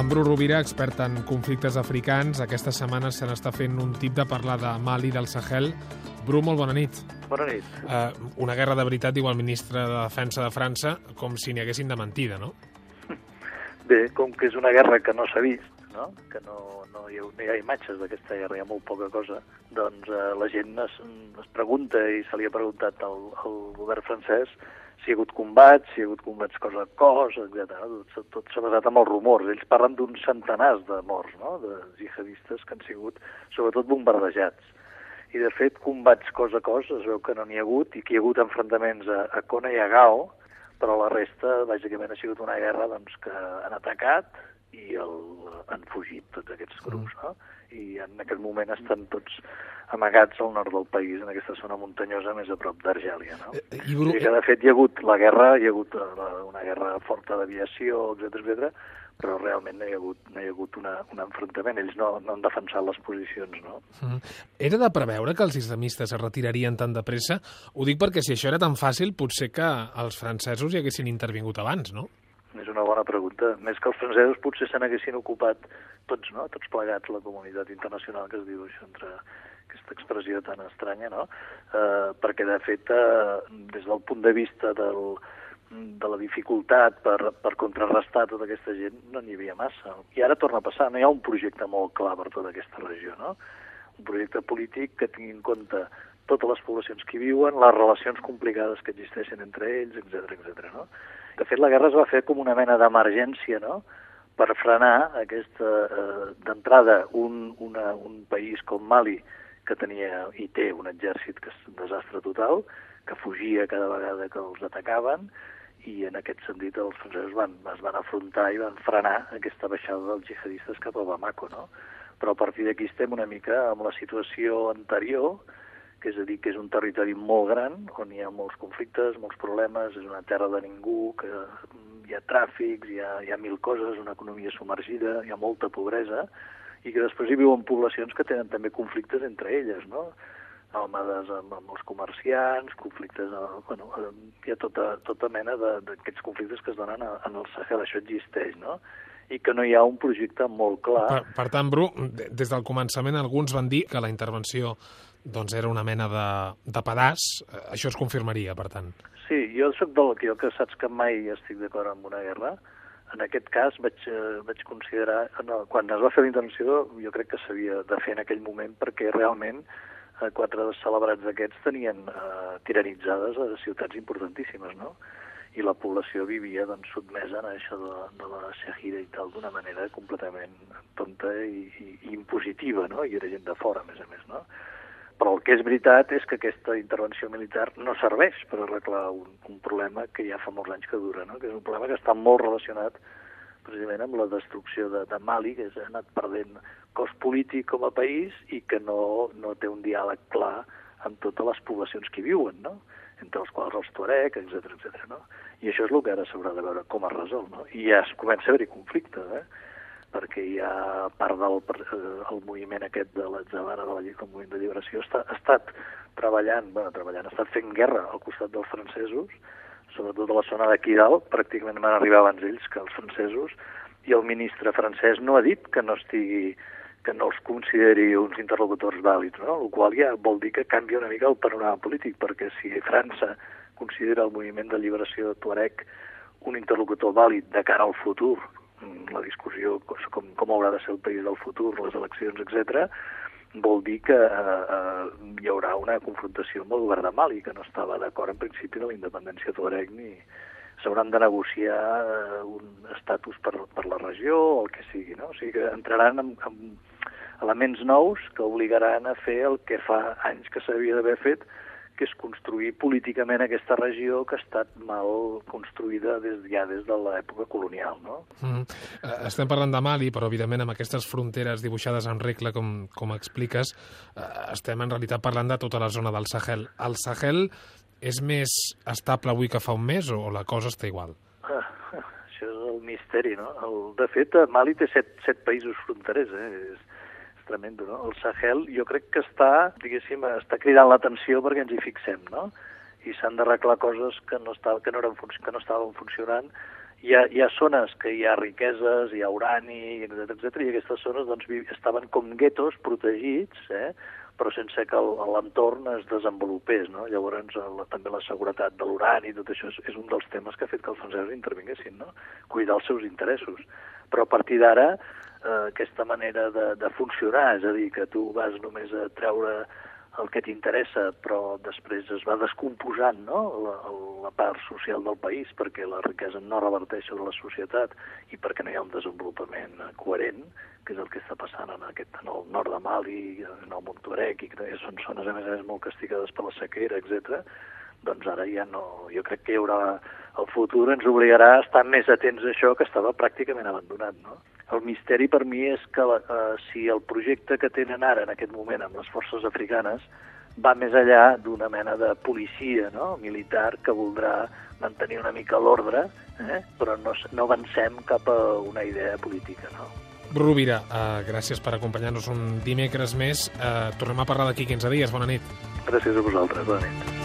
En Bru Rovira, expert en conflictes africans, aquesta setmana se n'està fent un tip de parlar de Mali, del Sahel. Bru, molt bona nit. Bona nit. Uh, una guerra de veritat, diu el ministre de Defensa de França, com si n'hi haguessin de mentida, no? Bé, com que és una guerra que no s'ha vist, no? que no, no, hi ha, no hi ha imatges d'aquesta guerra, hi ha molt poca cosa, doncs eh, la gent es, es pregunta, i se li ha preguntat al, al govern francès, si hi ha hagut combats, si hi ha hagut combats cos a cos, etc. Tot, tot s'ha basat en els rumors. Ells parlen d'uns centenars de morts, no?, de jihadistes que han sigut, sobretot, bombardejats. I, de fet, combats cos a cos es veu que no n'hi ha hagut i que hi ha hagut enfrontaments a, a Kona i a Gao, però la resta, bàsicament, ha sigut una guerra doncs, que han atacat i el, han fugit tots aquests grups, no? I en aquest moment estan tots amagats al nord del país, en aquesta zona muntanyosa més a prop d'Argèlia, no? Eh, I, Bru... I que, de fet, hi ha hagut la guerra, hi ha hagut eh, una guerra forta d'aviació, etc etc, però realment no hi ha hagut, no hi ha hagut una, un enfrontament. Ells no, no han defensat les posicions, no? Mm. Era de preveure que els islamistes es retirarien tan de pressa? Ho dic perquè si això era tan fàcil, potser que els francesos hi haguessin intervingut abans, no? Una bona pregunta. Més que els francesos potser se n'haguessin ocupat tots, no? Tots plegats, la comunitat internacional, que es diu això, entre aquesta expressió tan estranya, no? Eh, perquè, de fet, eh, des del punt de vista del, de la dificultat per, per contrarrestar tota aquesta gent no n'hi havia massa. I ara torna a passar, no hi ha un projecte molt clar per tota aquesta regió, no? Un projecte polític que tingui en compte totes les poblacions que hi viuen, les relacions complicades que existeixen entre ells, etc etc. no? De fet, la guerra es va fer com una mena d'emergència, no?, per frenar aquesta, eh, d'entrada, un, una, un país com Mali, que tenia i té un exèrcit que és un desastre total, que fugia cada vegada que els atacaven, i en aquest sentit els francesos van, es van afrontar i van frenar aquesta baixada dels jihadistes cap a Bamako, no? Però a partir d'aquí estem una mica amb la situació anterior, que és a dir, que és un territori molt gran, on hi ha molts conflictes, molts problemes, és una terra de ningú, que hi ha tràfics, hi ha, hi ha mil coses, una economia submergida, hi ha molta pobresa, i que després hi viuen poblacions que tenen també conflictes entre elles, no? Almades amb, amb els comerciants, conflictes... Bueno, hi ha tota, tota mena d'aquests conflictes que es donen en el Sahel, això existeix, no? I que no hi ha un projecte molt clar. Per, per tant, Bru, des del començament alguns van dir que la intervenció doncs era una mena de, de pedaç. Això es confirmaria, per tant. Sí, jo sóc del que jo que saps que mai estic d'acord amb una guerra. En aquest cas vaig, eh, vaig considerar... No, quan es va fer la intervenció jo crec que s'havia de fer en aquell moment perquè realment eh, quatre celebrats d'aquests tenien eh, tiranitzades a ciutats importantíssimes, no? I la població vivia doncs, sotmesa a això de, de la Shahida i tal d'una manera completament tonta i, i, i impositiva, no? i era gent de fora, a més a més. No? Però el que és veritat és que aquesta intervenció militar no serveix per arreglar un, un problema que ja fa molts anys que dura, no? que és un problema que està molt relacionat precisament amb la destrucció de, de Mali, que s'ha anat perdent cos polític com a país i que no, no té un diàleg clar amb totes les poblacions que hi viuen, no? Entre els quals els Tuareg, etc etc. no? I això és el que ara s'haurà de veure com es resol, no? I ja es comença a haver-hi conflicte, eh? perquè hi ha part del el moviment aquest de l'Atzavara, de la Lliga, el moviment de lliberació, està, ha estat treballant, bueno, treballant, ha estat fent guerra al costat dels francesos, sobretot a la zona de Kidal, pràcticament van arribar abans ells que els francesos, i el ministre francès no ha dit que no estigui que no els consideri uns interlocutors vàlids, no? el qual ja vol dir que canvia una mica el panorama polític, perquè si França considera el moviment de lliberació de Tuareg un interlocutor vàlid de cara al futur, la discussió com, com haurà de ser el país del futur, les eleccions, etc, vol dir que eh, eh, hi haurà una confrontació amb el govern de Mali, que no estava d'acord en principi de la independència Tuareg ni s'hauran de negociar eh, un estatus per, per la regió o el que sigui, no? O sigui que entraran en, en elements nous que obligaran a fer el que fa anys que s'havia d'haver fet, que és construir políticament aquesta regió que ha estat mal construïda des, ja des de l'època colonial. No? Mm. Estem parlant de Mali, però evidentment amb aquestes fronteres dibuixades en regla, com, com expliques, eh, estem en realitat parlant de tota la zona del Sahel. El Sahel és més estable avui que fa un mes o la cosa està igual? Ah, això és el misteri, no? El, de fet, Mali té set, set països fronterers, eh? És, tremendo, no? El Sahel jo crec que està, diguéssim, està cridant l'atenció perquè ens hi fixem, no? I s'han d'arreglar coses que no, estava, que, no eren, que no estaven funcionant hi ha, hi ha zones que hi ha riqueses, hi ha urani, etc etc i aquestes zones doncs, estaven com guetos protegits, eh? però sense que l'entorn es desenvolupés. No? Llavors, la, també la seguretat de l'urani i tot això és, és un dels temes que ha fet que els francesos intervinguessin, no? cuidar els seus interessos. Però a partir d'ara, eh, aquesta manera de, de funcionar, és a dir, que tu vas només a treure el que t'interessa, però després es va descomposant no? la, la part social del país perquè la riquesa no reverteix sobre la societat i perquè no hi ha un desenvolupament coherent, que és el que està passant en, aquest, en el nord de Mali, en el Montuarec, i que són zones, a més a més, molt castigades per la sequera, etc. doncs ara ja no... Jo crec que hi haurà... El futur ens obligarà a estar més atents a això que estava pràcticament abandonat, no? El misteri per mi és que eh, si el projecte que tenen ara en aquest moment amb les forces africanes va més enllà d'una mena de policia no? militar que voldrà mantenir una mica l'ordre, eh? però no, no avancem cap a una idea política. No? Rovira, uh, gràcies per acompanyar-nos un dimecres més. Uh, tornem a parlar d'aquí 15 dies. Bona nit. Gràcies a vosaltres. Bona nit.